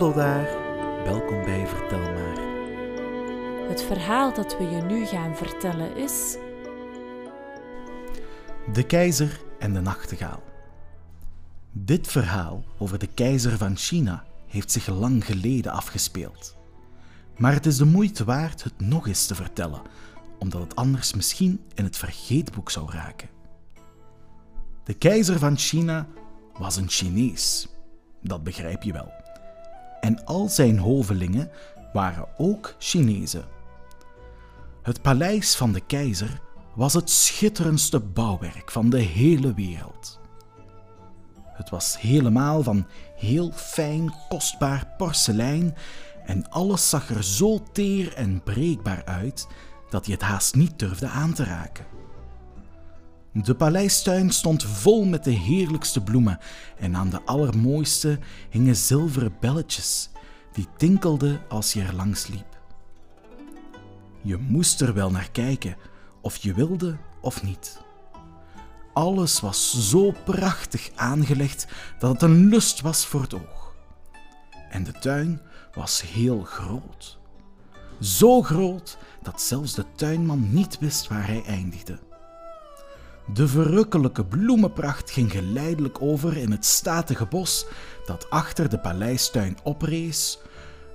Hallo daar, welkom bij Vertel maar. Het verhaal dat we je nu gaan vertellen is. De keizer en de nachtegaal. Dit verhaal over de keizer van China heeft zich lang geleden afgespeeld. Maar het is de moeite waard het nog eens te vertellen, omdat het anders misschien in het vergeetboek zou raken. De keizer van China was een Chinees, dat begrijp je wel. En al zijn hovelingen waren ook Chinezen. Het paleis van de keizer was het schitterendste bouwwerk van de hele wereld. Het was helemaal van heel fijn, kostbaar porselein en alles zag er zo teer en breekbaar uit dat je het haast niet durfde aan te raken. De paleistuin stond vol met de heerlijkste bloemen en aan de allermooiste hingen zilveren belletjes die tinkelden als je er langs liep. Je moest er wel naar kijken, of je wilde of niet. Alles was zo prachtig aangelegd dat het een lust was voor het oog. En de tuin was heel groot. Zo groot dat zelfs de tuinman niet wist waar hij eindigde. De verrukkelijke bloemenpracht ging geleidelijk over in het statige bos dat achter de paleistuin oprees.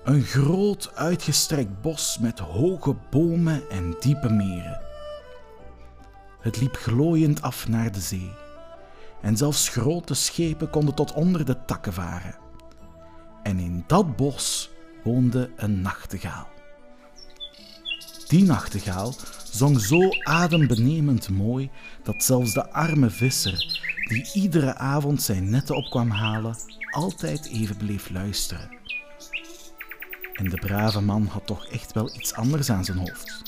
Een groot uitgestrekt bos met hoge bomen en diepe meren. Het liep glooiend af naar de zee. En zelfs grote schepen konden tot onder de takken varen. En in dat bos woonde een nachtegaal. Die nachtegaal zong zo adembenemend mooi dat zelfs de arme visser, die iedere avond zijn netten op kwam halen, altijd even bleef luisteren. En de brave man had toch echt wel iets anders aan zijn hoofd.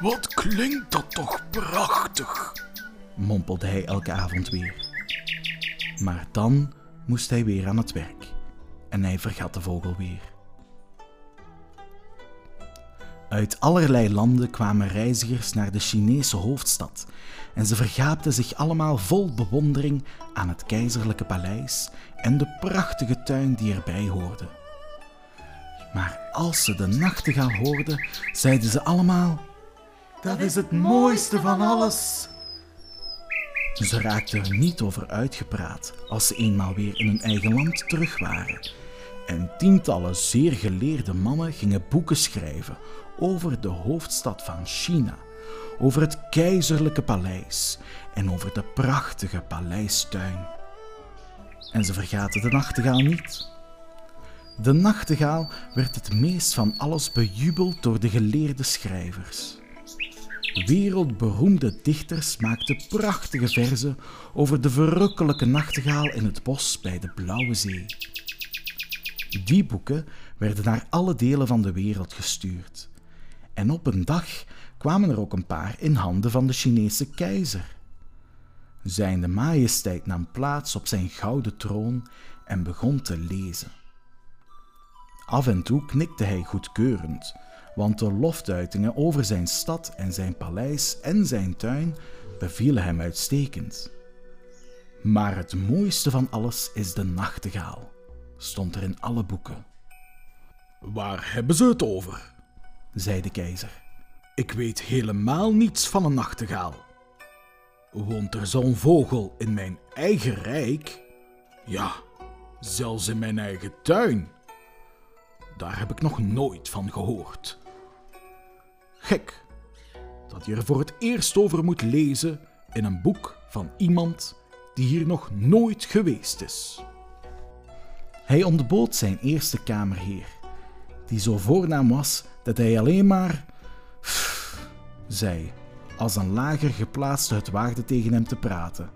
Wat klinkt dat toch prachtig? mompelde hij elke avond weer. Maar dan moest hij weer aan het werk en hij vergat de vogel weer. Uit allerlei landen kwamen reizigers naar de Chinese hoofdstad en ze vergaapten zich allemaal vol bewondering aan het keizerlijke paleis en de prachtige tuin die erbij hoorde. Maar als ze de nachtegaal hoorden, zeiden ze allemaal: Dat is het mooiste van alles. Ze raakten er niet over uitgepraat als ze eenmaal weer in hun eigen land terug waren. En tientallen zeer geleerde mannen gingen boeken schrijven over de hoofdstad van China, over het keizerlijke paleis en over de prachtige paleistuin. En ze vergaten de nachtegaal niet. De nachtegaal werd het meest van alles bejubeld door de geleerde schrijvers. Wereldberoemde dichters maakten prachtige verzen over de verrukkelijke nachtegaal in het bos bij de Blauwe Zee. Die boeken werden naar alle delen van de wereld gestuurd. En op een dag kwamen er ook een paar in handen van de Chinese keizer. Zijne majesteit nam plaats op zijn gouden troon en begon te lezen. Af en toe knikte hij goedkeurend, want de loftuitingen over zijn stad en zijn paleis en zijn tuin bevielen hem uitstekend. Maar het mooiste van alles is de nachtegaal, stond er in alle boeken. Waar hebben ze het over? Zei de keizer. Ik weet helemaal niets van een nachtegaal. Woont er zo'n vogel in mijn eigen rijk? Ja, zelfs in mijn eigen tuin. Daar heb ik nog nooit van gehoord. Gek dat je er voor het eerst over moet lezen in een boek van iemand die hier nog nooit geweest is. Hij ontbood zijn eerste kamerheer, die zo voornaam was dat hij alleen maar zei, als een lager geplaatste het waagde tegen hem te praten.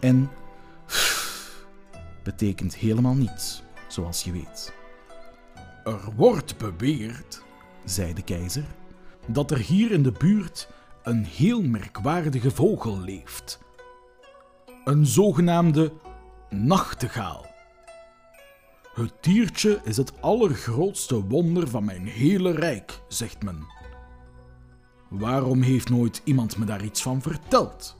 En betekent helemaal niets, zoals je weet. Er wordt beweerd, zei de keizer, dat er hier in de buurt een heel merkwaardige vogel leeft. Een zogenaamde nachtegaal. Het diertje is het allergrootste wonder van mijn hele rijk, zegt men. Waarom heeft nooit iemand me daar iets van verteld?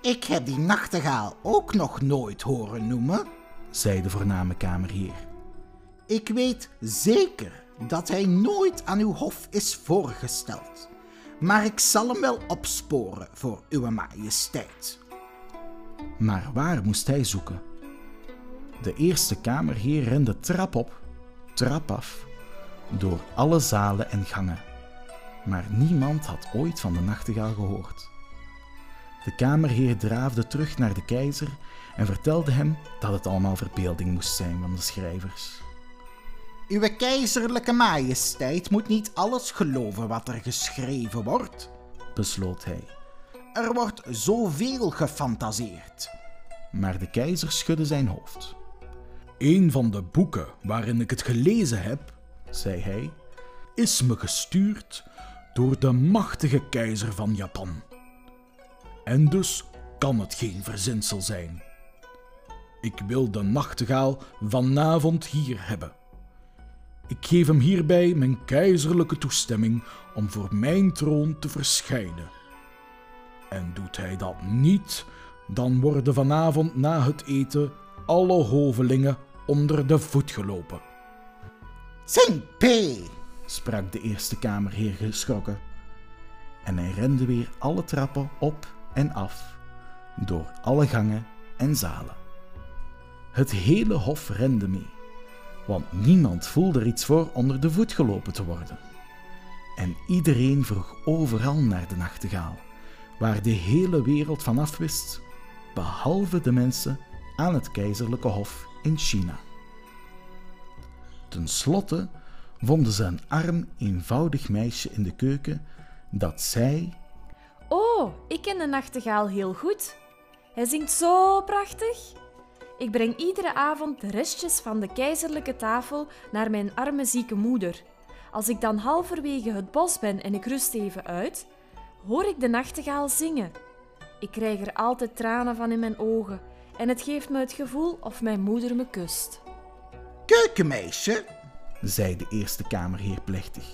Ik heb die nachtegaal ook nog nooit horen noemen, zei de voorname kamerheer. Ik weet zeker dat hij nooit aan uw hof is voorgesteld. Maar ik zal hem wel opsporen voor uw majesteit. Maar waar moest hij zoeken? De eerste kamerheer rende trap op, trap af, door alle zalen en gangen. Maar niemand had ooit van de nachtegaal gehoord. De kamerheer draafde terug naar de keizer en vertelde hem dat het allemaal verbeelding moest zijn van de schrijvers. Uw keizerlijke majesteit moet niet alles geloven wat er geschreven wordt, besloot hij. Er wordt zoveel gefantaseerd. Maar de keizer schudde zijn hoofd. Een van de boeken waarin ik het gelezen heb, zei hij, is me gestuurd door de machtige keizer van Japan. En dus kan het geen verzinsel zijn. Ik wil de nachtegaal vanavond hier hebben. Ik geef hem hierbij mijn keizerlijke toestemming om voor mijn troon te verschijnen. En doet hij dat niet, dan worden vanavond na het eten alle hovelingen onder de voet gelopen. P, sprak de eerste kamerheer geschrokken. En hij rende weer alle trappen op en af, door alle gangen en zalen. Het hele hof rende mee, want niemand voelde er iets voor onder de voet gelopen te worden. En iedereen vroeg overal naar de nachtegaal, waar de hele wereld van afwist, behalve de mensen aan het keizerlijke hof in China. Ten slotte vonden ze een arm, eenvoudig meisje in de keuken dat zei: Oh, ik ken de nachtegaal heel goed. Hij zingt zo prachtig. Ik breng iedere avond de restjes van de keizerlijke tafel naar mijn arme zieke moeder. Als ik dan halverwege het bos ben en ik rust even uit, hoor ik de nachtegaal zingen. Ik krijg er altijd tranen van in mijn ogen en het geeft me het gevoel of mijn moeder me kust. Keukenmeisje, zei de eerste kamerheer plechtig.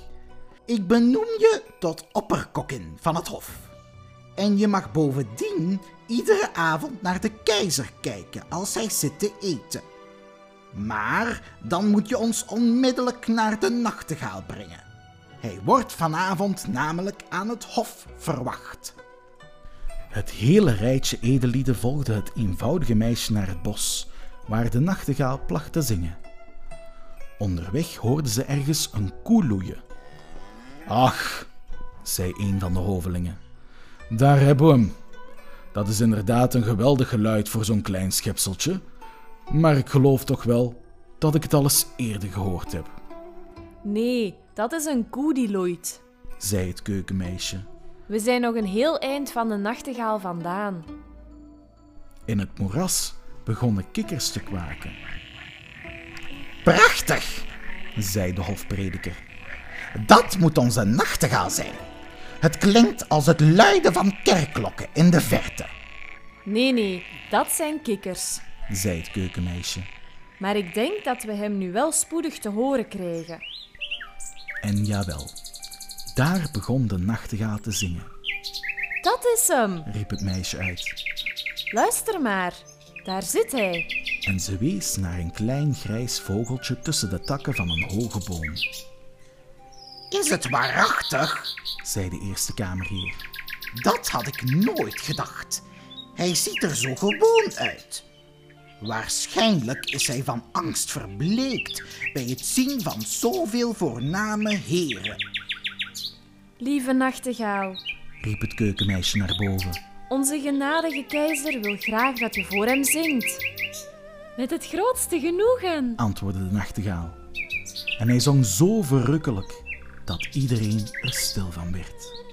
Ik benoem je tot opperkokkin van het hof. En je mag bovendien iedere avond naar de keizer kijken als hij zit te eten. Maar dan moet je ons onmiddellijk naar de nachtegaal brengen. Hij wordt vanavond namelijk aan het hof verwacht. Het hele rijtje edelieden volgde het eenvoudige meisje naar het bos, waar de nachtegaal placht te zingen. Onderweg hoorden ze ergens een koe loeien. Ach, zei een van de hovelingen, daar hebben we hem. Dat is inderdaad een geweldig geluid voor zo'n klein schepseltje, maar ik geloof toch wel dat ik het al eens eerder gehoord heb. Nee, dat is een koe die loeit, zei het keukenmeisje. We zijn nog een heel eind van de nachtegaal vandaan. In het moeras begonnen kikkers te kwaken. Prachtig, zei de hofprediker. Dat moet onze nachtegaal zijn. Het klinkt als het luiden van kerkklokken in de verte. Nee, nee, dat zijn kikkers, zei het keukenmeisje. Maar ik denk dat we hem nu wel spoedig te horen krijgen. En jawel, daar begon de nachtegaal te zingen. Dat is hem, riep het meisje uit. Luister maar, daar zit hij. En ze wees naar een klein grijs vogeltje tussen de takken van een hoge boom. Is het waarachtig? zei de eerste kamerheer. Dat had ik nooit gedacht. Hij ziet er zo gewoon uit. Waarschijnlijk is hij van angst verbleekt bij het zien van zoveel voorname heren. Lieve nachtegaal, riep het keukenmeisje naar boven. Onze genadige keizer wil graag dat je voor hem zingt. Met het grootste genoegen, antwoordde de nachtegaal. En hij zong zo verrukkelijk dat iedereen er stil van werd.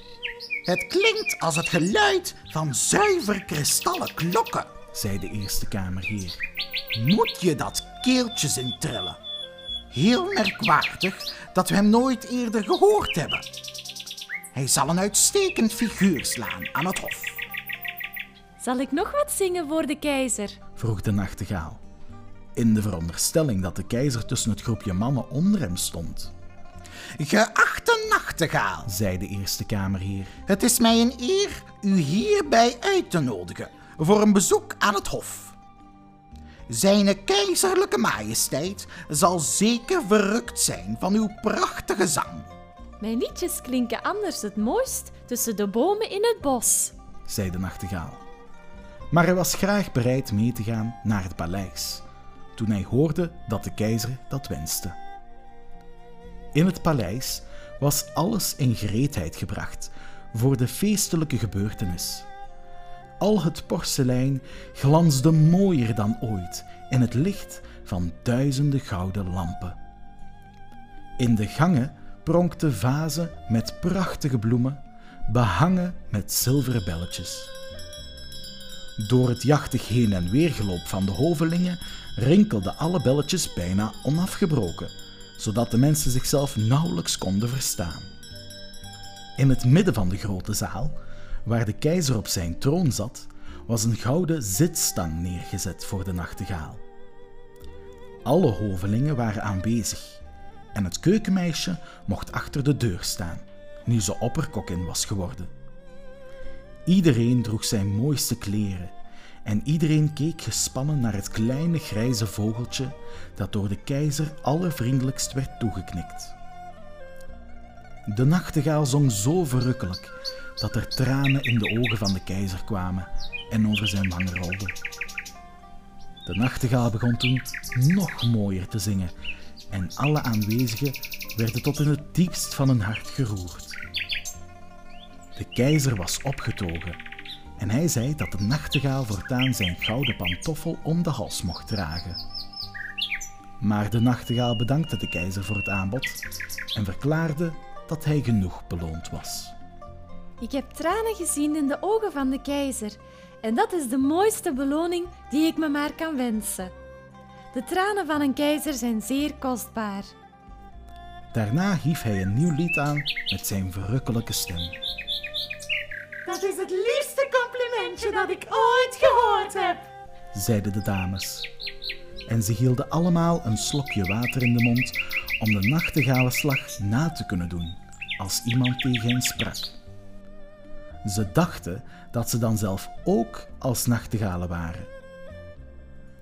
Het klinkt als het geluid van zuiver kristallen klokken, zei de eerste kamerheer. Moet je dat keeltje zien trillen? Heel merkwaardig dat we hem nooit eerder gehoord hebben. Hij zal een uitstekend figuur slaan aan het hof. Zal ik nog wat zingen voor de keizer? vroeg de nachtegaal, in de veronderstelling dat de keizer tussen het groepje mannen onder hem stond. Geachte nachtegaal, zei de eerste kamerheer. Het is mij een eer u hierbij uit te nodigen voor een bezoek aan het hof. Zijn keizerlijke majesteit zal zeker verrukt zijn van uw prachtige zang. Mijn liedjes klinken anders het mooist tussen de bomen in het bos, zei de nachtegaal. Maar hij was graag bereid mee te gaan naar het paleis, toen hij hoorde dat de keizer dat wenste. In het paleis was alles in gereedheid gebracht voor de feestelijke gebeurtenis. Al het porselein glansde mooier dan ooit in het licht van duizenden gouden lampen. In de gangen pronkten vazen met prachtige bloemen, behangen met zilveren belletjes. Door het jachtig heen en weergeloop van de hovelingen rinkelden alle belletjes bijna onafgebroken, zodat de mensen zichzelf nauwelijks konden verstaan. In het midden van de grote zaal, waar de keizer op zijn troon zat, was een gouden zitstang neergezet voor de nachtegaal. Alle hovelingen waren aanwezig en het keukenmeisje mocht achter de deur staan, nu ze opperkokkin was geworden. Iedereen droeg zijn mooiste kleren en iedereen keek gespannen naar het kleine grijze vogeltje dat door de keizer allervriendelijkst werd toegeknikt. De nachtegaal zong zo verrukkelijk dat er tranen in de ogen van de keizer kwamen en over zijn wang rolden. De nachtegaal begon toen nog mooier te zingen en alle aanwezigen werden tot in het diepst van hun hart geroerd. De keizer was opgetogen en hij zei dat de nachtegaal voortaan zijn gouden pantoffel om de hals mocht dragen. Maar de nachtegaal bedankte de keizer voor het aanbod en verklaarde dat hij genoeg beloond was. Ik heb tranen gezien in de ogen van de keizer en dat is de mooiste beloning die ik me maar kan wensen. De tranen van een keizer zijn zeer kostbaar. Daarna hief hij een nieuw lied aan met zijn verrukkelijke stem. Dat is het liefste complimentje dat ik ooit gehoord heb, zeiden de dames. En ze hielden allemaal een slokje water in de mond om de nachtegalenslag na te kunnen doen als iemand tegen hen sprak. Ze dachten dat ze dan zelf ook als nachtegalen waren.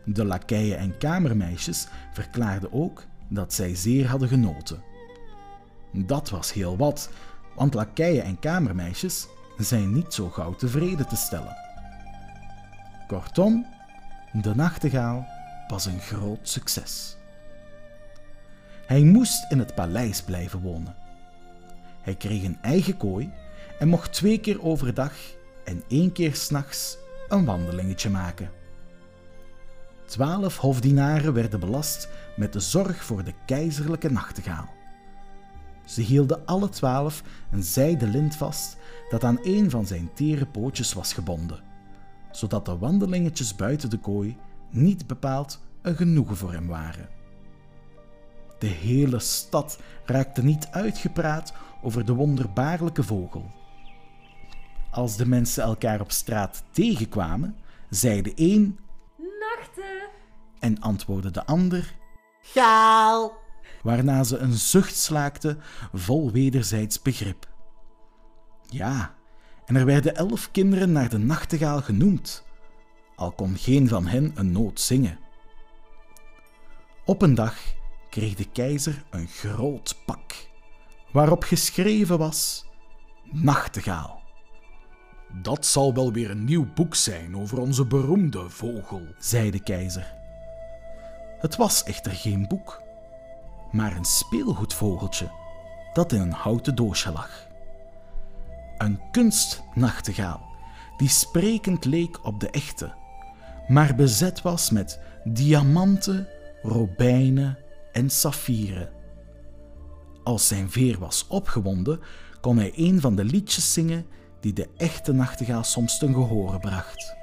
De lakeien en kamermeisjes verklaarden ook dat zij zeer hadden genoten. Dat was heel wat, want lakeien en kamermeisjes zijn niet zo gauw tevreden te stellen. Kortom, de nachtegaal was een groot succes. Hij moest in het paleis blijven wonen. Hij kreeg een eigen kooi en mocht twee keer overdag en één keer s'nachts een wandelingetje maken. Twaalf hofdienaren werden belast met de zorg voor de keizerlijke nachtegaal. Ze hielden alle twaalf een zijden lint vast dat aan een van zijn tere pootjes was gebonden, zodat de wandelingetjes buiten de kooi niet bepaald een genoegen voor hem waren. De hele stad raakte niet uitgepraat over de wonderbaarlijke vogel. Als de mensen elkaar op straat tegenkwamen, zei de een Nachten. En antwoordde de ander, Gaal! waarna ze een zucht slaakten vol wederzijds begrip. Ja, en er werden elf kinderen naar de nachtegaal genoemd, al kon geen van hen een noot zingen. Op een dag kreeg de keizer een groot pak, waarop geschreven was Nachtegaal. Dat zal wel weer een nieuw boek zijn over onze beroemde vogel. zei de keizer. Het was echter geen boek, maar een speelgoedvogeltje dat in een houten doosje lag. Een kunstnachtegaal die sprekend leek op de echte, maar bezet was met diamanten, robijnen en saffieren. Als zijn veer was opgewonden, kon hij een van de liedjes zingen die de echte nachtegaal soms ten gehore bracht.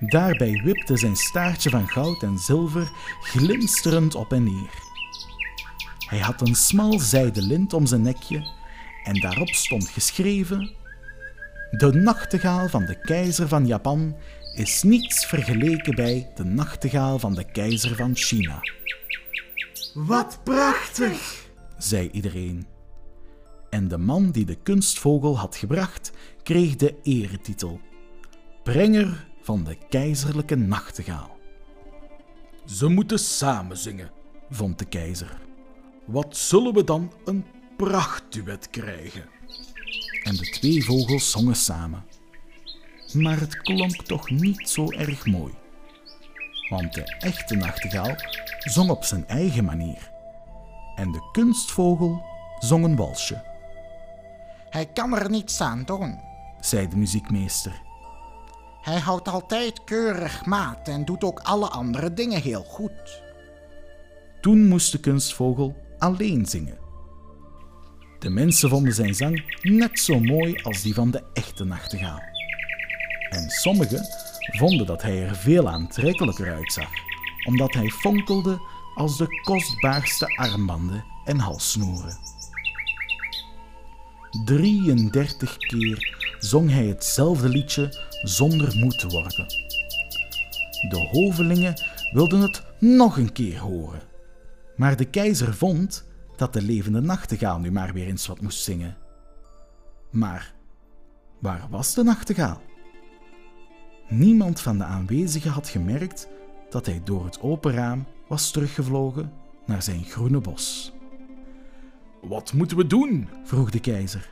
Daarbij wipte zijn staartje van goud en zilver glinsterend op en neer. Hij had een smal zijden lint om zijn nekje en daarop stond geschreven: De nachtegaal van de keizer van Japan is niets vergeleken bij de nachtegaal van de keizer van China, Wat prachtig! zei iedereen. En de man die de kunstvogel had gebracht, kreeg de eretitel: Brenger van de keizerlijke nachtegaal. Ze moeten samen zingen, vond de keizer. Wat zullen we dan een prachtduet krijgen? En de twee vogels zongen samen. Maar het klonk toch niet zo erg mooi. Want de echte nachtegaal zong op zijn eigen manier. En de kunstvogel zong een walsje. Hij kan er niets aan doen, zei de muziekmeester. Hij houdt altijd keurig maat en doet ook alle andere dingen heel goed. Toen moest de kunstvogel alleen zingen. De mensen vonden zijn zang net zo mooi als die van de echte nachtegaal. En sommigen vonden dat hij er veel aantrekkelijker uitzag, omdat hij fonkelde als de kostbaarste armbanden en halssnoeren. 33 keer zong hij hetzelfde liedje zonder moe te worden. De hovelingen wilden het nog een keer horen. Maar de keizer vond dat de levende nachtegaal nu maar weer eens wat moest zingen. Maar waar was de nachtegaal? Niemand van de aanwezigen had gemerkt dat hij door het open raam was teruggevlogen naar zijn groene bos. Wat moeten we doen? vroeg de keizer.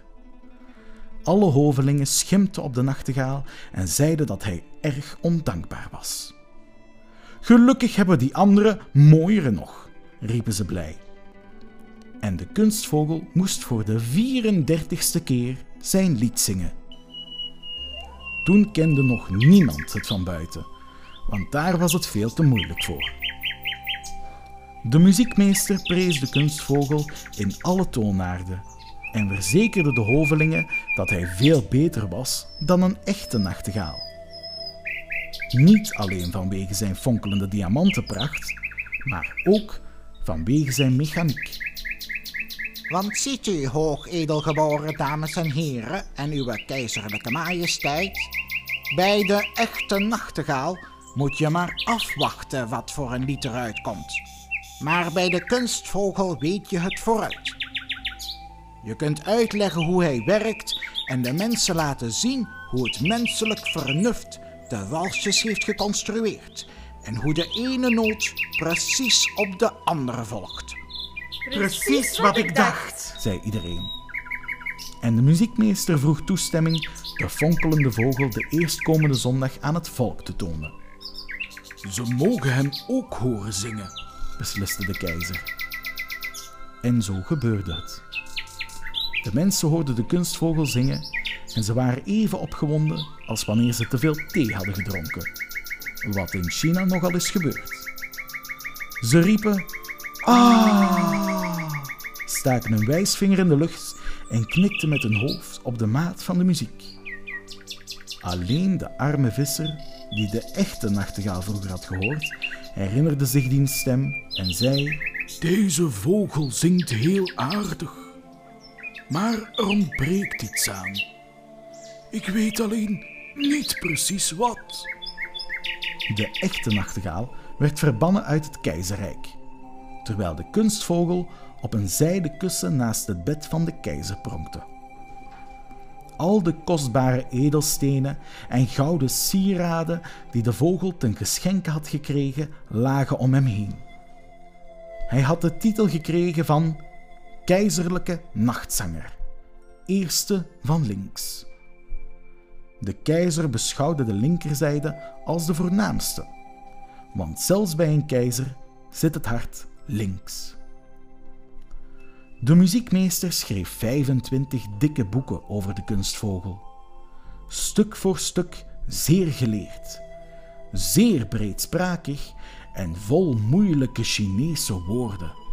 Alle hovelingen schimpten op de nachtegaal en zeiden dat hij erg ondankbaar was. Gelukkig hebben die anderen mooiere nog, riepen ze blij. En de kunstvogel moest voor de 34ste keer zijn lied zingen. Toen kende nog niemand het van buiten, want daar was het veel te moeilijk voor. De muziekmeester prees de kunstvogel in alle toonaarden en verzekerde de hovelingen dat hij veel beter was dan een echte nachtegaal. Niet alleen vanwege zijn fonkelende diamantenpracht, maar ook vanwege zijn mechaniek. Want ziet u, hoogedelgeboren dames en heren en uw keizerlijke majesteit, bij de echte nachtegaal moet je maar afwachten wat voor een lied eruit komt. Maar bij de kunstvogel weet je het vooruit. Je kunt uitleggen hoe hij werkt en de mensen laten zien hoe het menselijk vernuft de walsjes heeft geconstrueerd en hoe de ene noot precies op de andere volgt. Precies wat ik dacht, zei iedereen. En de muziekmeester vroeg toestemming de fonkelende vogel de eerstkomende zondag aan het volk te tonen. Ze mogen hem ook horen zingen, besliste de keizer. En zo gebeurde het. De mensen hoorden de kunstvogel zingen en ze waren even opgewonden als wanneer ze te veel thee hadden gedronken, wat in China nogal is gebeurd. Ze riepen Ah! staken een wijsvinger in de lucht en knikten met hun hoofd op de maat van de muziek. Alleen de arme visser, die de echte nachtegaal vroeger had gehoord, herinnerde zich die stem en zei: Deze vogel zingt heel aardig, maar er ontbreekt iets aan. Ik weet alleen niet precies wat. De echte nachtegaal werd verbannen uit het keizerrijk terwijl de kunstvogel op een zijden kussen naast het bed van de keizer pronkte. Al de kostbare edelstenen en gouden sieraden die de vogel ten geschenke had gekregen, lagen om hem heen. Hij had de titel gekregen van keizerlijke nachtzanger, eerste van links. De keizer beschouwde de linkerzijde als de voornaamste, want zelfs bij een keizer zit het hart links. De muziekmeester schreef 25 dikke boeken over de kunstvogel. Stuk voor stuk zeer geleerd, zeer breedsprakig en vol moeilijke Chinese woorden.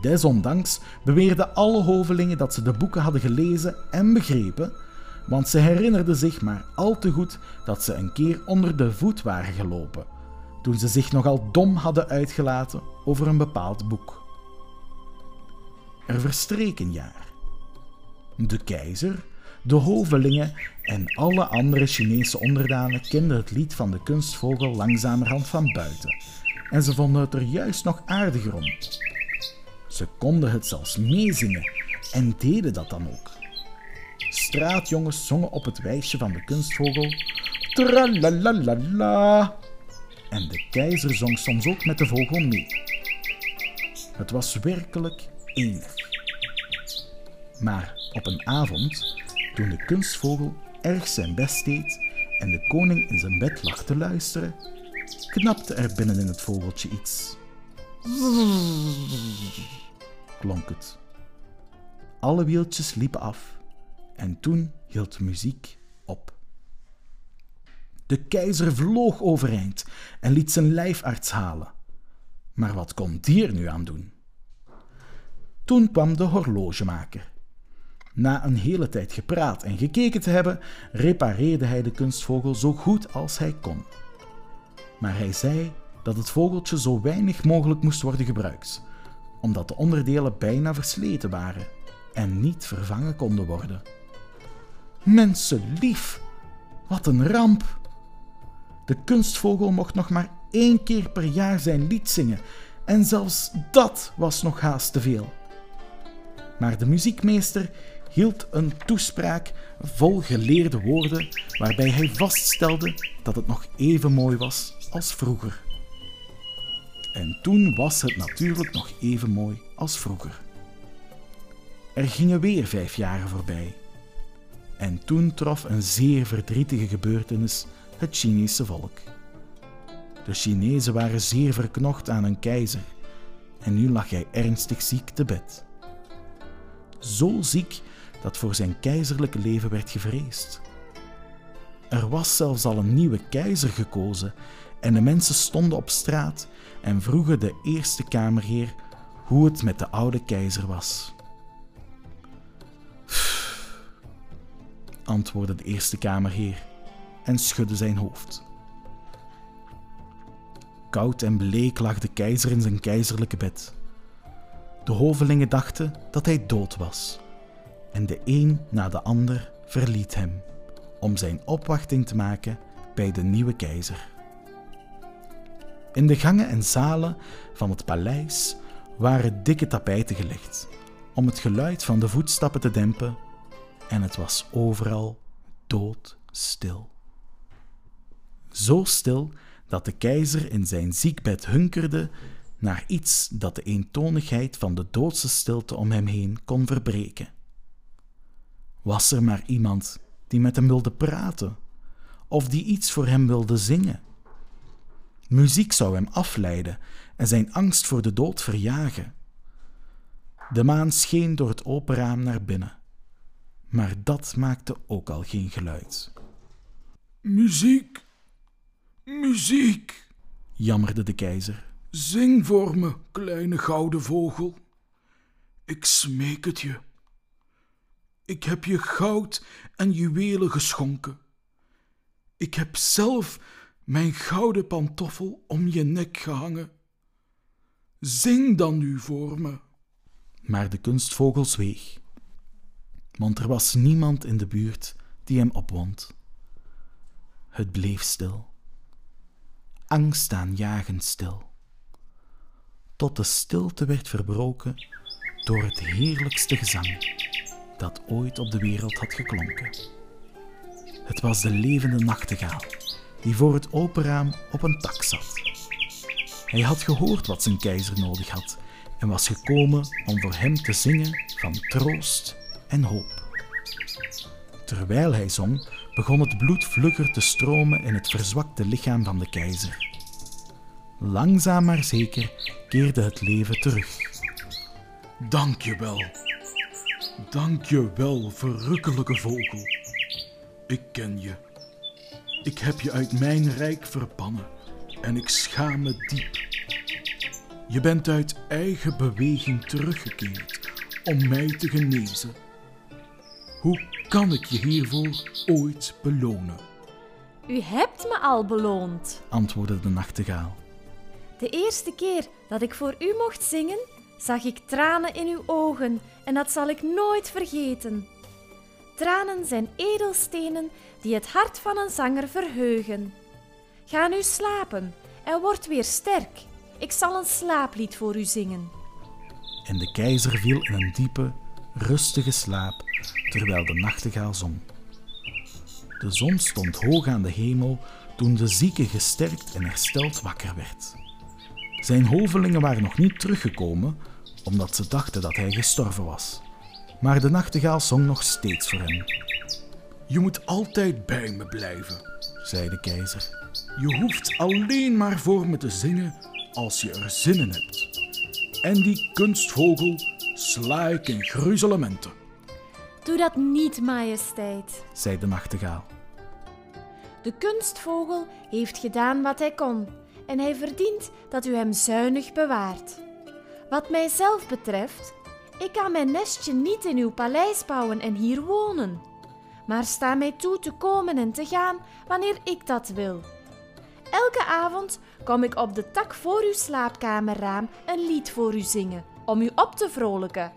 Desondanks beweerden alle hovelingen dat ze de boeken hadden gelezen en begrepen, want ze herinnerden zich maar al te goed dat ze een keer onder de voet waren gelopen toen ze zich nogal dom hadden uitgelaten over een bepaald boek. Er verstreek een jaar. De keizer, de hovelingen en alle andere Chinese onderdanen kenden het lied van de kunstvogel langzamerhand van buiten en ze vonden het er juist nog aardiger om. Ze konden het zelfs meezingen en deden dat dan ook. Straatjongens zongen op het wijsje van de kunstvogel Tralalala En de keizer zong soms ook met de vogel mee. Het was werkelijk enig. Maar op een avond, toen de kunstvogel erg zijn best deed en de koning in zijn bed lag te luisteren, knapte er binnen in het vogeltje iets. Klonk het. Alle wieltjes liepen af en toen hield de muziek op. De keizer vloog overeind en liet zijn lijfarts halen. Maar wat kon die er nu aan doen? Toen kwam de horlogemaker. Na een hele tijd gepraat en gekeken te hebben, repareerde hij de kunstvogel zo goed als hij kon. Maar hij zei dat het vogeltje zo weinig mogelijk moest worden gebruikt, omdat de onderdelen bijna versleten waren en niet vervangen konden worden. Mensen lief, wat een ramp! De kunstvogel mocht nog maar één keer per jaar zijn lied zingen, en zelfs dat was nog haast te veel. Maar de muziekmeester hield een toespraak vol geleerde woorden, waarbij hij vaststelde dat het nog even mooi was als vroeger. En toen was het natuurlijk nog even mooi als vroeger. Er gingen weer vijf jaren voorbij. En toen trof een zeer verdrietige gebeurtenis het Chinese volk. De Chinezen waren zeer verknocht aan een keizer en nu lag hij ernstig ziek te bed. Zo ziek dat voor zijn keizerlijke leven werd gevreesd. Er was zelfs al een nieuwe keizer gekozen en de mensen stonden op straat en vroegen de eerste kamerheer hoe het met de oude keizer was. antwoordde de eerste kamerheer en schudde zijn hoofd. Koud en bleek lag de keizer in zijn keizerlijke bed. De hovelingen dachten dat hij dood was, en de een na de ander verliet hem om zijn opwachting te maken bij de nieuwe keizer. In de gangen en zalen van het paleis waren dikke tapijten gelegd om het geluid van de voetstappen te dempen, en het was overal doodstil. Zo stil dat de keizer in zijn ziekbed hunkerde naar iets dat de eentonigheid van de doodse stilte om hem heen kon verbreken. Was er maar iemand die met hem wilde praten, of die iets voor hem wilde zingen? Muziek zou hem afleiden en zijn angst voor de dood verjagen. De maan scheen door het open raam naar binnen, maar dat maakte ook al geen geluid. Muziek, muziek, jammerde de keizer. Zing voor me, kleine gouden vogel. Ik smeek het je. Ik heb je goud en juwelen geschonken. Ik heb zelf mijn gouden pantoffel om je nek gehangen. Zing dan nu voor me. Maar de kunstvogel zweeg, want er was niemand in de buurt die hem opwond. Het bleef stil, angstaanjagend stil, tot de stilte werd verbroken door het heerlijkste gezang dat ooit op de wereld had geklonken. Het was de levende nachtegaal die voor het open raam op een tak zat. Hij had gehoord wat zijn keizer nodig had en was gekomen om voor hem te zingen van troost en hoop. Terwijl hij zong, begon het bloed vlugger te stromen in het verzwakte lichaam van de keizer. Langzaam maar zeker keerde het leven terug. Dank je wel. Dank je wel, verrukkelijke vogel. Ik ken je. Ik heb je uit mijn rijk verbannen en ik schaam me diep. Je bent uit eigen beweging teruggekeerd om mij te genezen. Hoe kan ik je hiervoor ooit belonen? U hebt me al beloond. antwoordde de nachtegaal. De eerste keer dat ik voor u mocht zingen, zag ik tranen in uw ogen en dat zal ik nooit vergeten. Tranen zijn edelstenen die het hart van een zanger verheugen. Ga nu slapen en word weer sterk. Ik zal een slaaplied voor u zingen. En de keizer viel in een diepe, rustige slaap terwijl de nachtegaal zong. De zon stond hoog aan de hemel toen de zieke gesterkt en hersteld wakker werd. Zijn hovelingen waren nog niet teruggekomen, omdat ze dachten dat hij gestorven was. Maar de nachtegaal zong nog steeds voor hem. Je moet altijd bij me blijven, zei de keizer. Je hoeft alleen maar voor me te zingen als je er zin in hebt. En die kunstvogel sla ik in gruzelementen. Doe dat niet, majesteit, zei de nachtegaal. De kunstvogel heeft gedaan wat hij kon en hij verdient dat u hem zuinig bewaart. Wat mijzelf betreft, ik kan mijn nestje niet in uw paleis bouwen en hier wonen, maar sta mij toe te komen en te gaan wanneer ik dat wil. Elke avond kom ik op de tak voor uw slaapkamerraam een lied voor u zingen, om u op te vrolijken.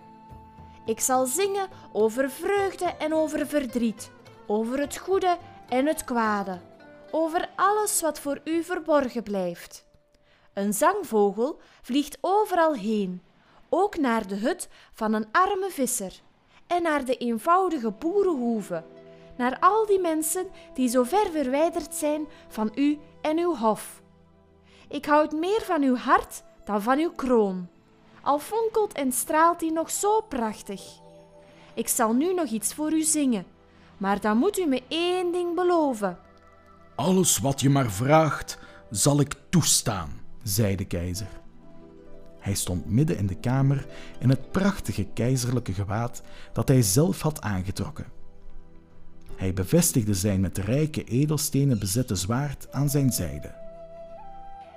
Ik zal zingen over vreugde en over verdriet, over het goede en het kwade, over alles wat voor u verborgen blijft. Een zangvogel vliegt overal heen, ook naar de hut van een arme visser en naar de eenvoudige boerenhoeve, naar al die mensen die zo ver verwijderd zijn van u en uw hof. Ik houd meer van uw hart dan van uw kroon, al fonkelt en straalt die nog zo prachtig. Ik zal nu nog iets voor u zingen, maar dan moet u me één ding beloven. Alles wat je maar vraagt, zal ik toestaan, zei de keizer. Hij stond midden in de kamer in het prachtige keizerlijke gewaad dat hij zelf had aangetrokken. Hij bevestigde zijn met rijke edelstenen bezette zwaard aan zijn zijde.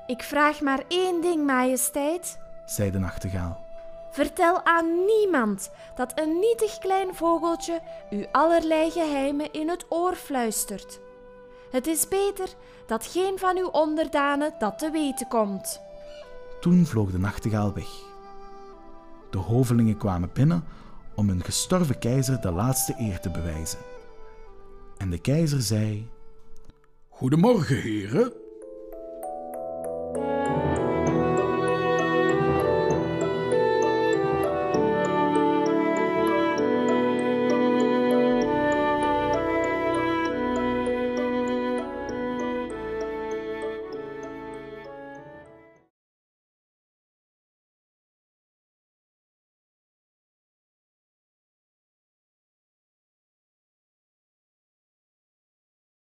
Ik vraag maar één ding, majesteit, zei de nachtegaal. Vertel aan niemand dat een nietig klein vogeltje u allerlei geheimen in het oor fluistert. Het is beter dat geen van uw onderdanen dat te weten komt. Toen vloog de nachtegaal weg. De hovelingen kwamen binnen om hun gestorven keizer de laatste eer te bewijzen. En de keizer zei: Goedemorgen, heren.